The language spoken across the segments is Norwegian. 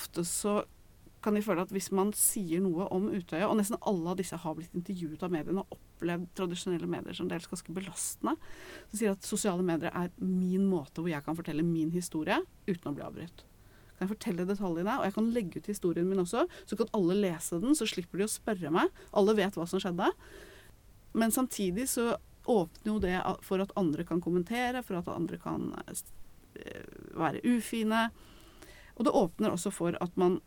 ofte så kan de føle at hvis man sier noe om Utøya, og nesten alle av disse har blitt intervjuet av mediene og opplevd tradisjonelle medier som dels ganske belastende, så sier de at sosiale medier er min måte hvor jeg kan fortelle min historie uten å bli avbrutt. Kan jeg fortelle detaljene, og jeg kan legge ut historien min også, så kan alle lese den, så slipper de å spørre meg. Alle vet hva som skjedde. Men samtidig så åpner jo det for at andre kan kommentere, for at andre kan eh, være ufine. Og det åpner også for at man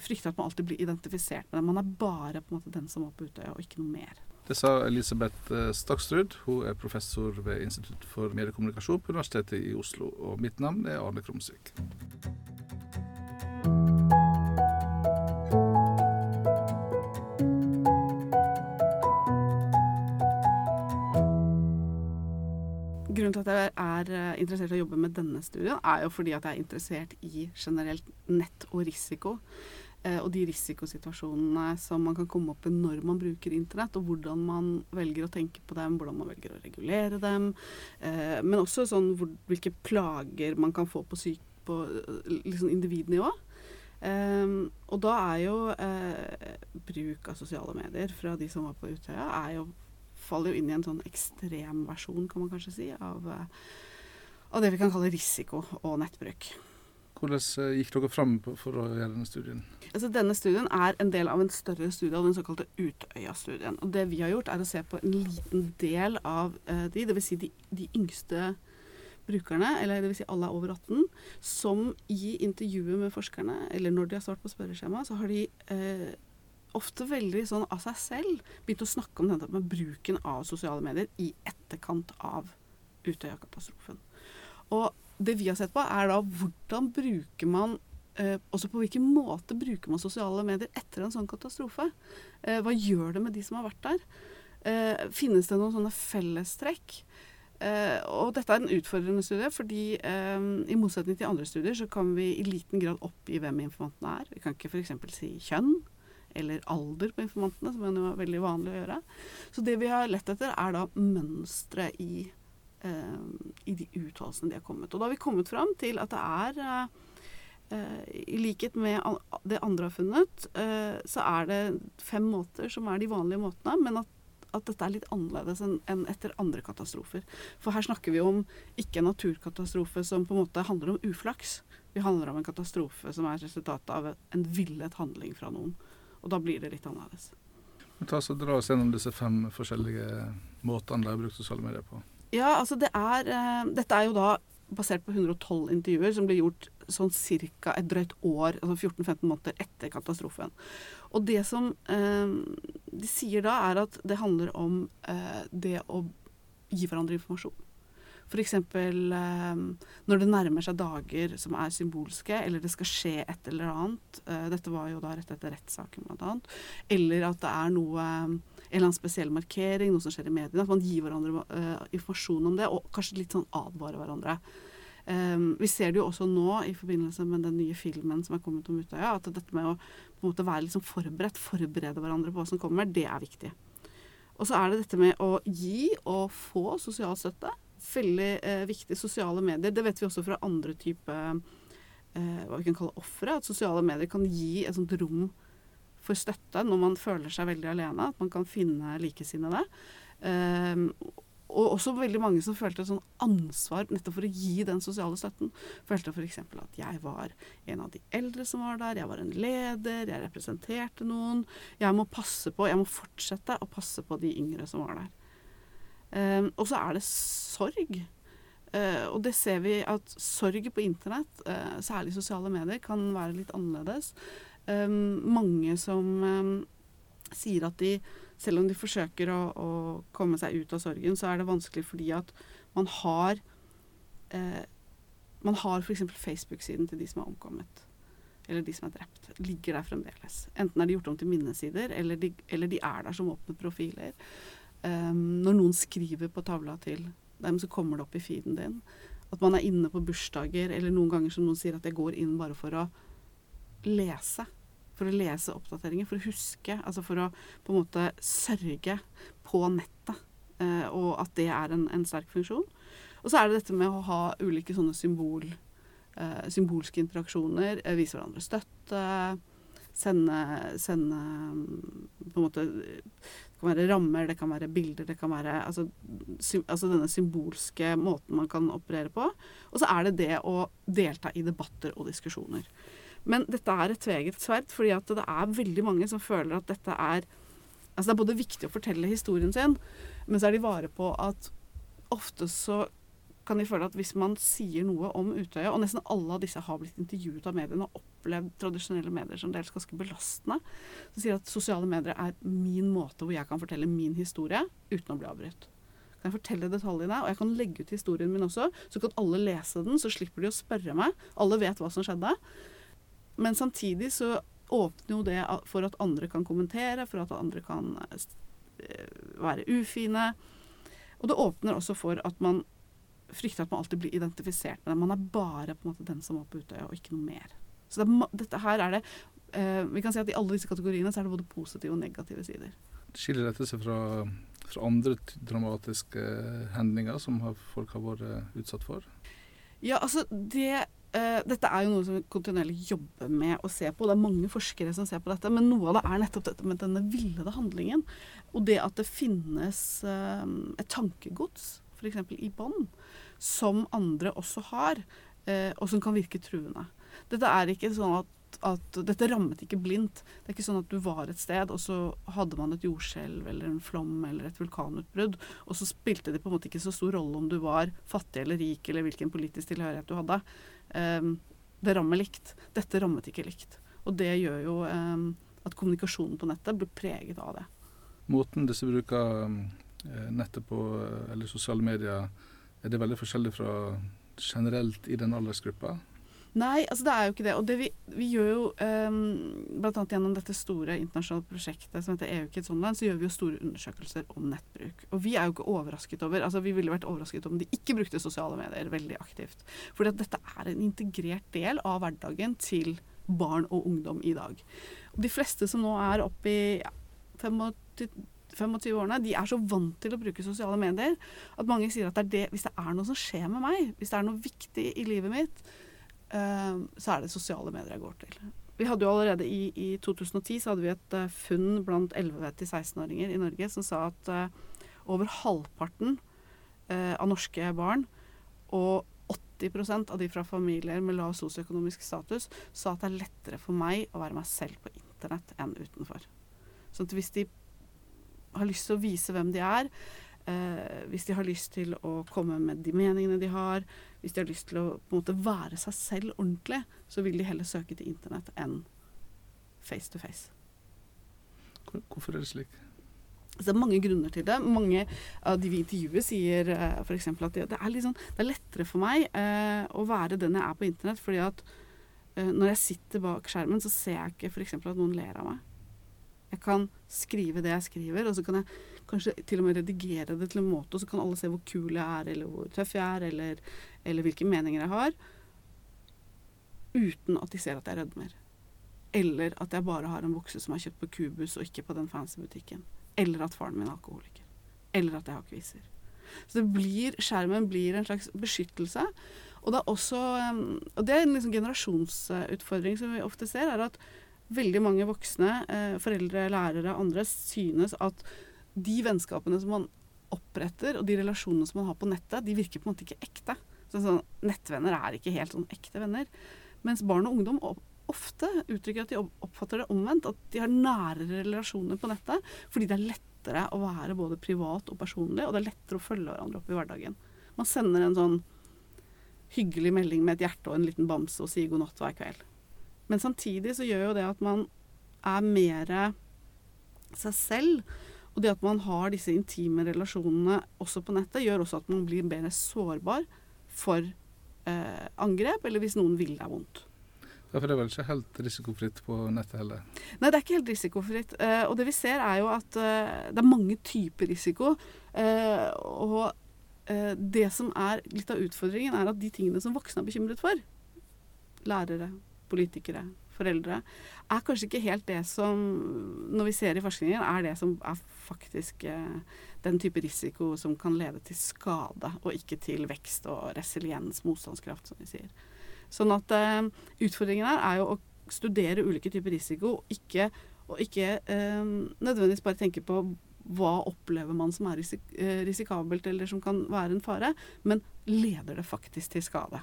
frykter at man alltid blir identifisert med det. Man er bare på en måte den som var på Utøya, og ikke noe mer. Det sa Elisabeth eh, Stakstrud. Hun er professor ved Institutt for mediekommunikasjon på Universitetet i Oslo. Og mitt navn er Arne Krumsvik. At jeg er eh, interessert i å jobbe med denne studien, er jo fordi at jeg er interessert i generelt nett og risiko. Eh, og de risikosituasjonene som man kan komme opp i når man bruker internett, og hvordan man velger å tenke på dem, hvordan man velger å regulere dem. Eh, men også sånn hvilke plager man kan få på, syk, på liksom individnivå. Um, og da er jo uh, bruk av sosiale medier fra de som var på Utøya, er jo, faller jo inn i en sånn ekstremversjon, kan man kanskje si, av, uh, av det vi kan kalle risiko og nettbruk. Hvordan uh, gikk dere fram for å gjøre denne studien? Altså, denne studien er en del av en større studie av den såkalte Utøya-studien. Og det vi har gjort, er å se på en liten del av de, dvs. Si de, de yngste brukerne, eller dvs. Si alle er over 18, som i intervjuet med forskerne, eller når de har svart på spørreskjema, så har de eh, ofte veldig sånn av seg selv begynt å snakke om dette med bruken av sosiale medier i etterkant av Utøya-katastrofen. Og det vi har sett på, er da hvordan bruker man eh, også på hvilken måte bruker man sosiale medier etter en sånn katastrofe? Eh, hva gjør det med de som har vært der? Eh, finnes det noen sånne fellestrekk? Uh, og dette er en utfordrende studie, fordi um, i motsetning til andre studier så kan vi i liten grad oppgi hvem informantene er. Vi kan ikke f.eks. si kjønn eller alder på informantene, som er veldig vanlig å gjøre. Så det vi har lett etter, er da mønstre i, eh, i de uttalelsene de har kommet. Og da har vi kommet fram til at det er eh, i likhet med det andre har funnet, så er det fem måter som er de vanlige måtene, men at at dette er litt annerledes enn en etter andre katastrofer. For her snakker vi om ikke en naturkatastrofe som på en måte handler om uflaks. Vi handler om en katastrofe som er resultatet av en villet handling fra noen. Og da blir det litt annerledes. Ta oss og Dra oss gjennom disse fem forskjellige måtene de har brukt sosiale medier på. Ja, altså det er, uh, Dette er jo da basert på 112 intervjuer som ble gjort sånn ca. et drøyt år, altså 14-15 måneder etter katastrofen. Og det som eh, de sier da, er at det handler om eh, det å gi hverandre informasjon. F.eks. Eh, når det nærmer seg dager som er symbolske, eller det skal skje et eller annet. Eh, dette var jo da rett etter rettssaken, bl.a. Eller at det er noe en eller annen spesiell markering, noe som skjer i mediene. At man gir hverandre uh, informasjon om det, og kanskje litt sånn advarer hverandre. Um, vi ser det jo også nå i forbindelse med den nye filmen som er kommet om Utøya, at dette med å på en måte være liksom forberedt, forberede hverandre på hva som kommer, det er viktig. Og så er det dette med å gi og få sosial støtte. Veldig eh, viktig. Sosiale medier. Det vet vi også fra andre typer eh, hva vi kan kalle ofre. At sosiale medier kan gi et sånt rom for støtte når man føler seg veldig alene. At man kan finne likesinnede. Eh, og også veldig mange som følte et sånn ansvar nettopp for å gi den sosiale støtten. Følte f.eks. at jeg var en av de eldre som var der, jeg var en leder, jeg representerte noen. Jeg må passe på, jeg må fortsette å passe på de yngre som var der. Um, og så er det sorg. Uh, og det ser vi at sorg på internett, uh, særlig sosiale medier, kan være litt annerledes. Um, mange som um, sier at de selv om de forsøker å, å, komme seg ut av sorgen, så er det vanskelig fordi at man har eh, Man har f.eks. Facebook-siden til de som er omkommet. Eller de som er drept. Ligger der fremdeles. Enten er de gjort om til minnesider, eller de, eller de er der som åpne profiler. Um, når noen skriver på tavla til dem, så kommer det opp i feeden din. At man er inne på bursdager, eller noen ganger som noen sier at jeg går inn bare for å lese for å lese oppdateringer, for å huske, altså for å på en måte sørge på nettet. Uh, og at det er en, en, sterk funksjon. Og så er det dette med å ha ulike sånne symbol uh, symbolske interaksjoner, Uh, vise hverandre støtte, sende, sende mm, på en måte Det kan være rammer, det kan være bilder, det kan være altså, sy, altså denne symbolske måten man kan operere på. Og så er det det å delta i debatter og diskusjoner. Men dette er et tveget sverd, fordi at det er veldig mange som føler at dette er Altså det er både viktig å fortelle historien sin, men så er de vare på at ofte så kan de føle at hvis man sier noe om Utøya, og nesten alle av disse har blitt intervjuet av mediene og opplevd tradisjonelle medier som dels ganske belastende, så sier at sosiale medier er min måte hvor jeg kan fortelle min historie uten å bli avbrutt. Kan jeg fortelle detaljene, og jeg kan legge ut historien min også, så kan alle lese den, så slipper de å spørre meg. Alle vet hva som skjedde. Men samtidig så åpner jo det for at andre kan kommentere, for at andre kan eh, være ufine. Og det åpner også for at man frykter at man alltid blir identifisert med det. Man er bare på en måte den som var på Utøya, og ikke noe mer. Så det, dette her er det eh, Vi kan si at i alle disse kategoriene så er det både positive og negative sider. Skiller dette seg fra, fra andre dramatiske hendinger som folk har vært utsatt for? Ja, altså det Uh, dette er jo noe som vi kontinuerlig jobber med å se på. Det er mange forskere som ser på dette. Men noe av det er nettopp dette med denne villede handlingen. Og det at det finnes uh, et tankegods, f.eks. i bånd, som andre også har, uh, og som kan virke truende. Dette er ikke sånn at at dette rammet ikke blindt. Det er ikke sånn at du var et sted, og så hadde man et jordskjelv eller en flom eller et vulkanutbrudd, og så spilte det på en måte ikke så stor rolle om du var fattig eller rik eller hvilken politisk tilhørighet du hadde. Um, det rammer likt. Dette rammet ikke likt. Og det gjør jo um, at kommunikasjonen på nettet blir preget av det. Måten disse bruker eh, nettet på, eller sosiale medier, er det veldig forskjellig fra generelt i den aldersgruppa? Nei, altså det er jo ikke det. Og det vi, vi gjør jo um, bl.a. gjennom dette store internasjonale prosjektet som heter EU-Kids Online, så gjør vi jo store undersøkelser om nettbruk. Og vi er jo ikke overrasket over altså Vi ville vært overrasket om de ikke brukte sosiale medier veldig aktivt. At dette er en integrert del av hverdagen til barn og ungdom i dag. Og de fleste som nå er oppe i ja, 25 25 årene, de er så vant til å bruke sosiale medier at mange sier at det det, hvis det er noe som skjer med meg, hvis det er noe viktig i livet mitt, Ehm, så er det sosiale medier jeg går til. Vi hadde jo allerede i, i 2010 så hadde vi et uh, funn blant 11-16-åringer i Norge som sa at uh, over halvparten av norske barn og 80% av de fra familier med lav sosioøkonomisk status sa at det er lettere for meg å være meg selv på internett enn utenfor. Så hvis de har lyst til å vise hvem de er, Eh, hvis de har lyst til å komme med de meningene de har, hvis de har lyst til å på en måte være seg selv ordentlig, så vil de heller søke til internett enn face to face. Hvorfor er det slik? Så det er mange grunner til det. Mange av de vi intervjuer, sier uh, eh, f.eks. at det, er liksom, det, er lettere for meg uh, å være den jeg er på internett, fordi at uh, når jeg sitter bak skjermen, så ser jeg ikke f.eks. at noen ler av meg. Jeg kan skrive det jeg skriver, og så kan jeg kanskje til og med redigere det til en måte, så kan alle se hvor kul jeg er, eller hvor tøff jeg er, eller, eller hvilke meninger jeg har, uten at de ser at jeg rødmer. Eller at jeg bare har en bukse som er kjøpt på Kubus og ikke på den fancy butikken. Eller at faren min er alkoholiker. Eller at jeg har kviser. Så blir, skjermen blir en slags beskyttelse. Og det er også Og det er en liksom generasjonsutfordring som vi ofte ser, er at veldig mange voksne, eh, foreldre, lærere, andre, synes at de vennskapene som man oppretter, og de relasjonene som man har på nettet, de virker på en måte ikke ekte. Så, sånn, nettvenner er ikke helt sånn ekte venner. Mens barn og ungdom ofte uttrykker at de oppfatter det omvendt. At de har nærere relasjoner på nettet fordi det er lettere å være både privat og personlig, og det er lettere å følge hverandre opp i hverdagen. Man sender en sånn hyggelig melding med et hjerte og en liten bamse og sier god natt hver kveld. Men samtidig så gjør jo det at man er mer seg selv og det at man har disse intime relasjonene også på nettet, gjør også at man blir mer sårbar for eh, angrep, eller hvis noen vil deg vondt. Ja, for det er vel ikke helt risikofritt på nettet heller? Nei, det er ikke helt risikofritt. Eh, og det vi ser er jo at eh, det er mange typer risiko. Eh, og eh, det som er litt av utfordringen, er at de tingene som voksne er bekymret for, lærere, politikere, foreldre, er kanskje ikke helt det som, når vi ser i forskningen, er det som er faktisk eh, den type risiko som kan lede til skade, og ikke til vekst og resiliens, motstandskraft, som vi sier. Sånn at eh, utfordringen her er jo å studere ulike typer risiko, og ikke, og ikke eh, nødvendigvis bare tenke på hva opplever man som er eh, risikabelt eller som kan være en fare, men leder det faktisk til skade?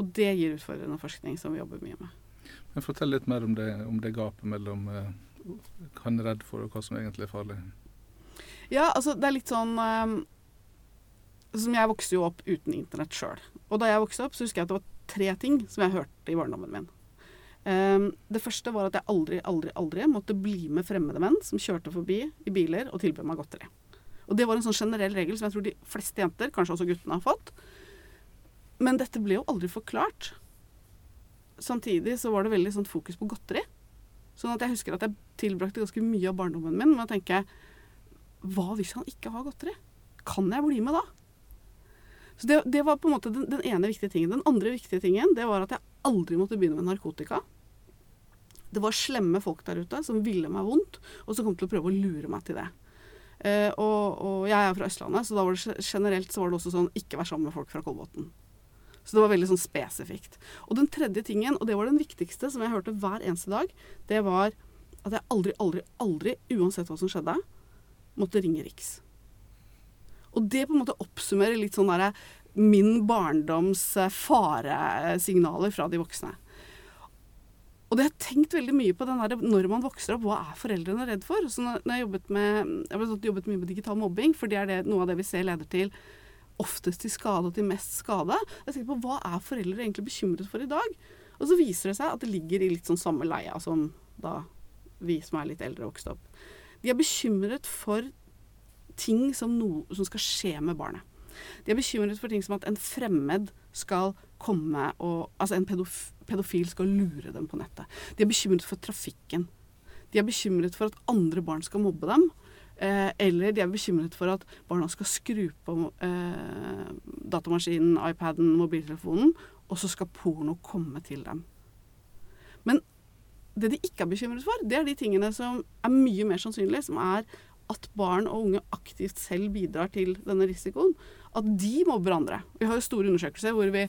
Og det gir utfordrende forskning som vi jobber mye med. Men Fortell litt mer om det, om det gapet mellom eh, hva en er redd for og hva som egentlig er farlig. Ja, altså det er litt sånn eh, som Jeg vokste jo opp uten internett sjøl. Og da jeg vokste opp, så husker jeg at det var tre ting som jeg hørte i barndommen min. Um, det første var at jeg aldri, aldri, aldri måtte bli med fremmede menn som kjørte forbi i biler og tilbød meg godteri. Og det var en sånn generell regel som jeg tror de fleste jenter, kanskje også guttene, har fått. Men dette ble jo aldri forklart. Samtidig så var det veldig sånn fokus på godteri. Sånn at jeg husker at jeg tilbrakte ganske mye av barndommen min med å tenke Hva hvis han ikke har godteri? Kan jeg bli med da? Så det, det var på en måte den, den, ene viktige tingen. Den andre viktige tingen det var at jeg aldri måtte begynne med narkotika. Det var slemme folk der ute som ville meg vondt, og som kom til å prøve å lure meg til det. Eh, og, og, jeg er fra Østlandet, så da var det generelt så var det også sånn ikke vær sammen med folk fra Kolbotn. Så det var veldig sånn spesifikt. Og den tredje tingen, og det var den viktigste, som jeg hørte hver eneste dag, det var at jeg aldri, aldri, aldri, uansett hva som skjedde, måtte ringe Riks. Og det på en måte oppsummerer litt sånn derre min barndoms eh, faresignaler fra de voksne. Og det har jeg tenkt veldig mye på der, når man vokser opp, hva er foreldrene redd for? Så når, jeg, jobbet med, jeg jobbet mye med digital mobbing, for det er det, noe av det vi ser leder til oftest til skade og til mest skade. Jeg tenker på Hva er foreldre egentlig bekymret for i dag? Og så viser det seg at det ligger i litt sånn samme leia som da vi som er litt eldre, vokste opp. De er bekymret for ting som, no, som skal skje med barnet. De er bekymret for ting som at en fremmed skal komme og Altså en pedof pedofil skal lure dem på nettet. De er bekymret for trafikken. De er bekymret for at andre barn skal mobbe dem. Eh, eller de er bekymret for at barna skal skru på eh, datamaskinen, iPaden, mobiltelefonen, og så skal porno komme til dem. Men det de ikke er bekymret for, det er de tingene som er mye mer sannsynlig, som er at barn og unge aktivt selv bidrar til denne risikoen. At de mobber andre. Vi har jo store undersøkelser hvor vi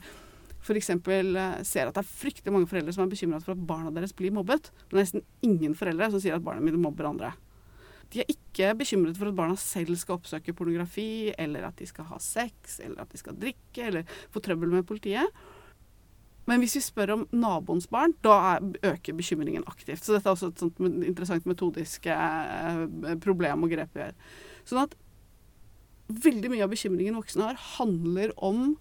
f.eks. Eh, ser at det er fryktelig mange foreldre som er bekymret for at barna deres blir mobbet. Men det er nesten ingen foreldre som sier at barna mine mobber andre. De er ikke bekymret for at barna selv skal oppsøke pornografi, eller at de skal ha sex, eller at de skal drikke, eller få trøbbel med politiet. Men hvis vi spør om naboens barn, da øker bekymringen aktivt. Så dette er også et sånt interessant metodisk eh, problem og grep vi gjør. Sånn at veldig mye av bekymringen voksne har, handler om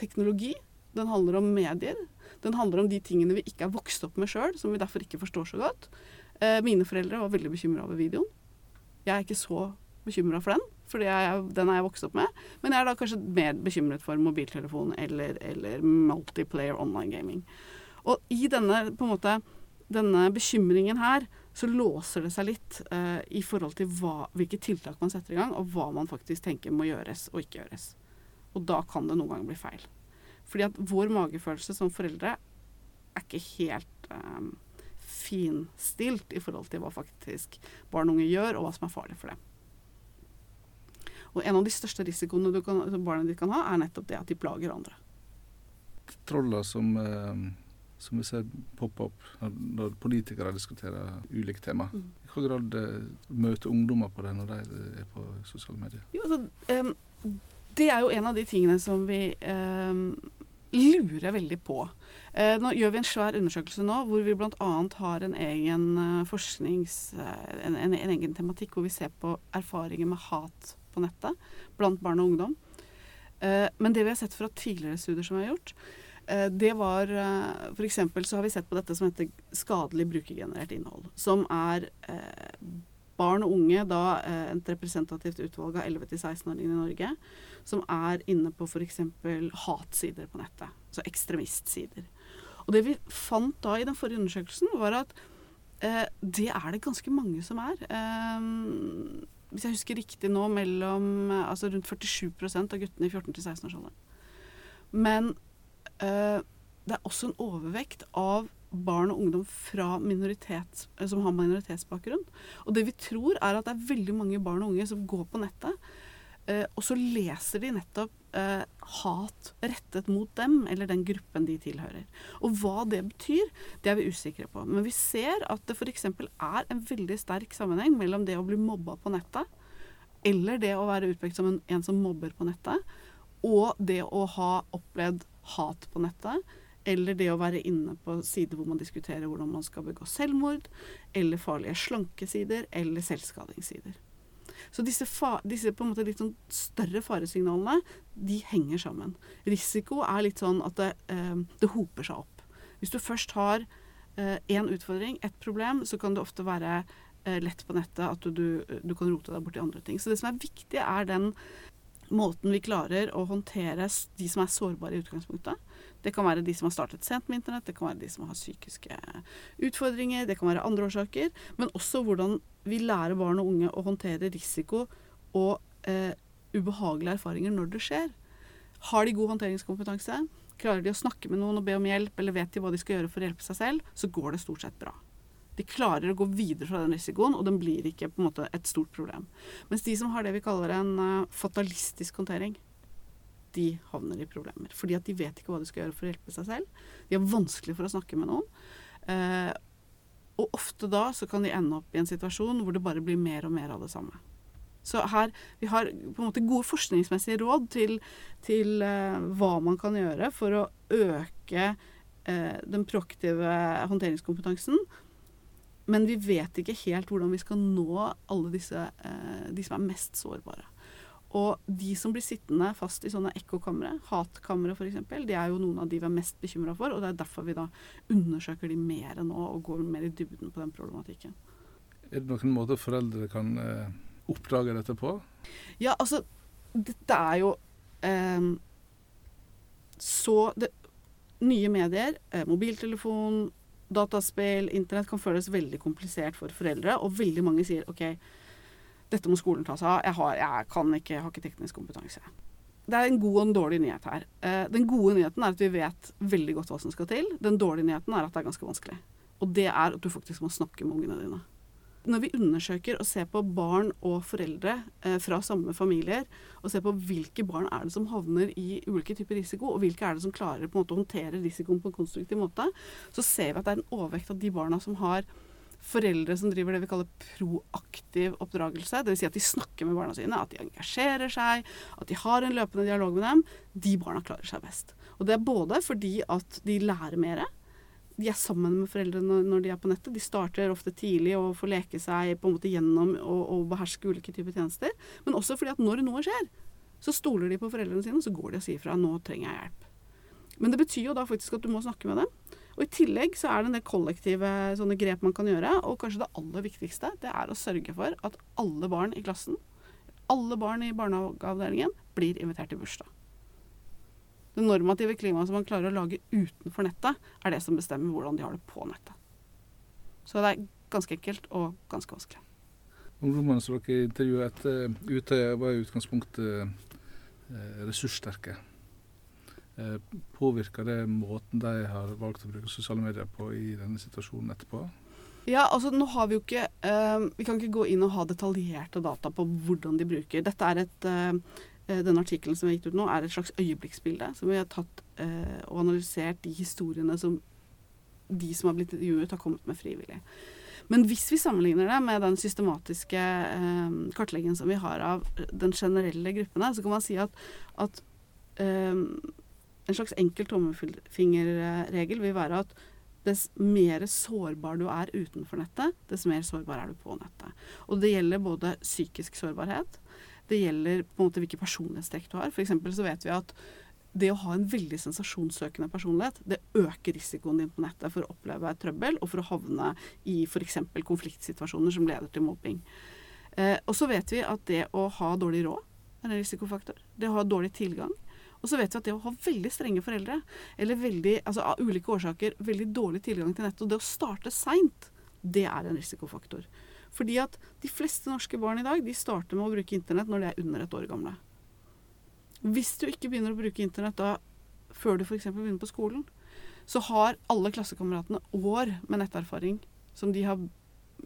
teknologi. Den handler om medier. Den handler om de tingene vi ikke er vokst opp med sjøl, som vi derfor ikke forstår så godt. Eh, mine foreldre var veldig bekymra over videoen. Jeg er ikke så bekymra for den, for den er jeg vokst opp med. Men jeg er da kanskje mer bekymret for mobiltelefon eller, eller multiplayer online gaming. Og i denne, på en måte, denne bekymringen her, så låser det seg litt eh, i forhold til hva, hvilke tiltak man setter i gang, og hva man faktisk tenker må gjøres og ikke gjøres. Og da kan det noen ganger bli feil. Fordi at vår magefølelse som foreldre er ikke helt um, finstilt i forhold til hva faktisk barn og unge gjør, og hva som er farlig for dem. Og en av de største risikoene kan, barnet ditt kan ha, er nettopp det at de plager andre. Troller som, eh, som vi ser poppe opp når, når, politikere diskuterer ulike tema. Mm. I hvilken grad eh, møter ungdommer på det når de er på sosiale medier? Jo, altså, um, det er jo en av de tingene som vi um, lurer jeg veldig på. Eh, nå gjør vi en svær undersøkelse nå hvor vi bl.a. har en egen uh, forsknings... Uh, en, en, en, egen tematikk hvor vi ser på erfaringer med hat på nettet blant barn og ungdom. Men det vi har sett fra tidligere studier som vi har gjort, det var F.eks. så har vi sett på dette som heter skadelig brukergenerert innhold. Som er barn og unge, da et representativt utvalg av 11-16-åringer i Norge, som er inne på f.eks. hatsider på nettet. Altså ekstremistsider. Og det vi fant da i den forrige undersøkelsen, var at eh, det er det ganske mange som er. Eh, hvis jeg husker riktig nå, mellom altså rundt 47% av guttene i 14-16-årsalderen. Men eh, det er også en overvekt av barn og ungdom fra minoritet, eh, som har minoritetsbakgrunn. Og det vi tror, er at det er veldig mange barn og unge som går på nettet, eh, og så leser de nettopp eh, hat rettet mot dem eller den gruppen de tilhører. Og hva det betyr, det er vi usikre på. Men vi ser at det f.eks. er en veldig sterk sammenheng mellom det å bli mobba på nettet, eller det å være utpekt som en, en som mobber på nettet, og det å ha opplevd hat på nettet, eller det å være inne på sider hvor man diskuterer hvordan man skal begå selvmord, eller farlige slankesider, eller selvskadingssider. Så disse, disse, litt sånn større faresignalene, de henger sammen. Risiko er litt sånn at det, eh, det hoper seg opp. Hvis du først har én eh, utfordring, ett problem, så kan det ofte være eh, lett på nettet at du, du, du kan rote deg bort i andre ting. Så det som er viktig, er den måten vi klarer å håndtere de som er sårbare i utgangspunktet. Det kan være de som har startet sent med internett, det kan være de som har psykiske utfordringer, det kan være andre årsaker. Men også hvordan vi lærer barn og unge å håndtere risiko og eh, ubehagelige erfaringer når det skjer. Har de god håndteringskompetanse, klarer de å snakke med noen og be om hjelp, eller vet de hva de skal gjøre for å hjelpe seg selv, så går det stort sett bra. De klarer å gå videre fra den risikoen, og den blir ikke på en måte et stort problem. Mens de som har det vi kaller en uh, fatalistisk håndtering, de havner i problemer. Fordi at de vet ikke hva de skal gjøre for å hjelpe seg selv. De har vanskelig for å snakke med noen. Eh, og ofte da så kan de ende opp i en situasjon hvor det bare blir mer og mer av det samme. Så her, Vi har på en måte gode forskningsmessige råd til, til eh, hva man kan gjøre for å øke eh, den proaktive håndteringskompetansen. Men vi vet ikke helt hvordan vi skal nå alle disse, eh, de som er mest sårbare. Og de som blir sittende fast i sånne ekkokamre, hatkamre f.eks., de er jo noen av de vi er mest bekymra for. Og det er derfor vi da undersøker de mer nå og går mer i dybden på den problematikken. Er det noen måter foreldre kan eh, oppdage dette på? Ja, altså Dette er jo eh, så det, Nye medier, eh, mobiltelefon, dataspill, internett kan føles veldig komplisert for foreldre. Og veldig mange sier OK, dette må skolen ta seg av. Jeg, har, jeg kan ikke, har ikke teknisk kompetanse. Det er en god og en dårlig nyhet her. Eh, den gode nyheten er at vi vet veldig godt hva som skal til. Den dårlige nyheten er at det er ganske vanskelig. Og det er at du faktisk må snakke med ungene dine. Når vi undersøker og ser på barn og foreldre eh, fra samme familier, og ser på hvilke barn er det som havner i ulike typer risiko, og hvilke er det som klarer å håndtere risikoen på en konstruktiv måte, så ser vi at det er en overvekt av de barna som har foreldre som driver det vi kaller proaktiv oppdragelse, dvs. Si at de snakker med barna sine, at de engasjerer seg, at de har en løpende dialog med dem, de barna klarer seg best. Og det er både fordi at de lærer mer. De er sammen med foreldrene når de er på nettet. De starter ofte tidlig og får leke seg på en måte gjennom å beherske ulike typer tjenester. Men også fordi at når noe skjer, så stoler de på foreldrene sine, og så går de og sier fra 'nå trenger jeg hjelp'. Men det betyr jo da faktisk at du må snakke med dem. Og I tillegg så er det en del kollektive sånne grep man kan gjøre. Og kanskje det aller viktigste det er å sørge for at alle barn i klassen, alle barn i barnehageavdelingen, blir invitert til bursdag. Det normative klimaet som man klarer å lage utenfor nettet, er det som bestemmer hvordan de har det på nettet. Så det er ganske enkelt og ganske vanskelig. Ungdommene som dere intervjuet etter Utøya, var i utgangspunktet eh, ressurssterke. Eh, påvirker det måten de har valgt å bruke sosiale medier på i denne situasjonen etterpå? Ja, altså nå har Vi jo ikke, uh, vi kan ikke gå inn og ha detaljerte data på hvordan de bruker. Dette er et, uh, Denne artikkelen som er gitt ut nå, er et slags øyeblikksbilde. som vi har tatt uh, og analysert de historiene som de som har blitt intervjuet, har kommet med frivillig. Men hvis vi sammenligner det med den systematiske kartleggingen som vi har av den generelle gruppene, så kan man si at, at en slags enkel tommefingerregel vil være at dess mer sårbar du er utenfor nettet, dess mer sårbar er du på nettet. Og det gjelder både psykisk sårbarhet, det gjelder på en måte hvilke personlighetstrekk du har. For så vet vi at det å ha en veldig sensasjonssøkende personlighet, det øker risikoen din på nettet for å oppleve trøbbel og for å havne i f.eks. konfliktsituasjoner som leder til mobbing. Eh, og så vet vi at det å ha dårlig råd er en risikofaktor. Det å ha dårlig tilgang og så vet vi at det å ha veldig strenge foreldre, eller veldig, altså av ulike årsaker veldig dårlig tilgang til nettet, og det å starte seint, det er en risikofaktor. Fordi at de fleste norske barn i dag de starter med å bruke internett når de er under et år gamle. Hvis du ikke begynner å bruke internett da før du f.eks. begynner på skolen, så har alle klassekameratene år med netterfaring som de har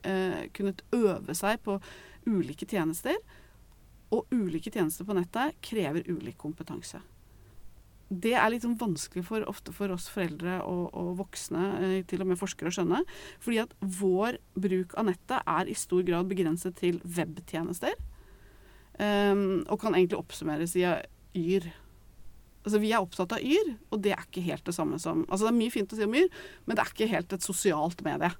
eh, kunnet øve seg på ulike tjenester. Og ulike tjenester på nettet krever ulik kompetanse. Det er litt sånn vanskelig for, ofte for oss foreldre og, og voksne, eh, til og med forskere, å skjønne. Fordi at vår bruk av nettet er i stor grad begrenset til webtjenester. Um, og kan egentlig oppsummeres i Yr. Altså, vi er opptatt av Yr, og det er ikke helt det samme som Altså, det er mye fint å si om Yr, men det er ikke helt et sosialt medie.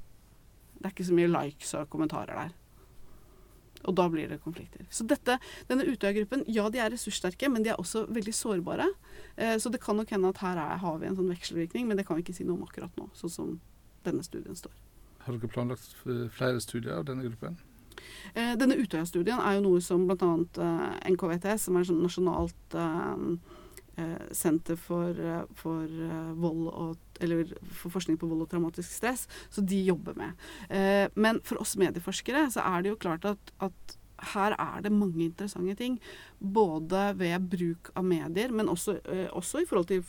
Det er ikke så mye likes og kommentarer der. Og da blir det konflikter. Så dette, denne Utøya-gruppen, ja de er ressurssterke, men de er også veldig sårbare. Eh, så det kan nok hende at her er, har vi en sånn vekselvirkning, men det kan vi ikke si noe om akkurat nå, sånn som denne studien står. Har dere planlagt flere studier av denne gruppen? Eh, denne Utøya-studien er jo noe som bl.a. Eh, NKVTS, som er sånn nasjonalt eh, eh, senter for, eh, for vold og eller for forskning på vold og traumatisk stress, så de jobber med. Eh, men for oss medieforskere så er det jo klart at, at her er det mange interessante ting. Både ved bruk av medier, men også, eh, også i forhold til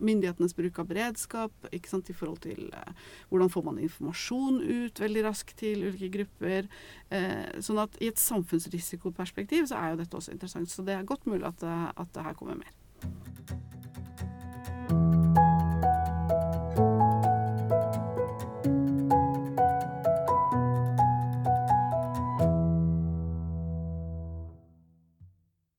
myndighetenes bruk av beredskap, ikke sant, i forhold til eh, hvordan får man informasjon ut veldig raskt til ulike grupper. Eh, sånn at i et samfunnsrisikoperspektiv så er jo dette også interessant. Så det er godt mulig at, at det her kommer mer.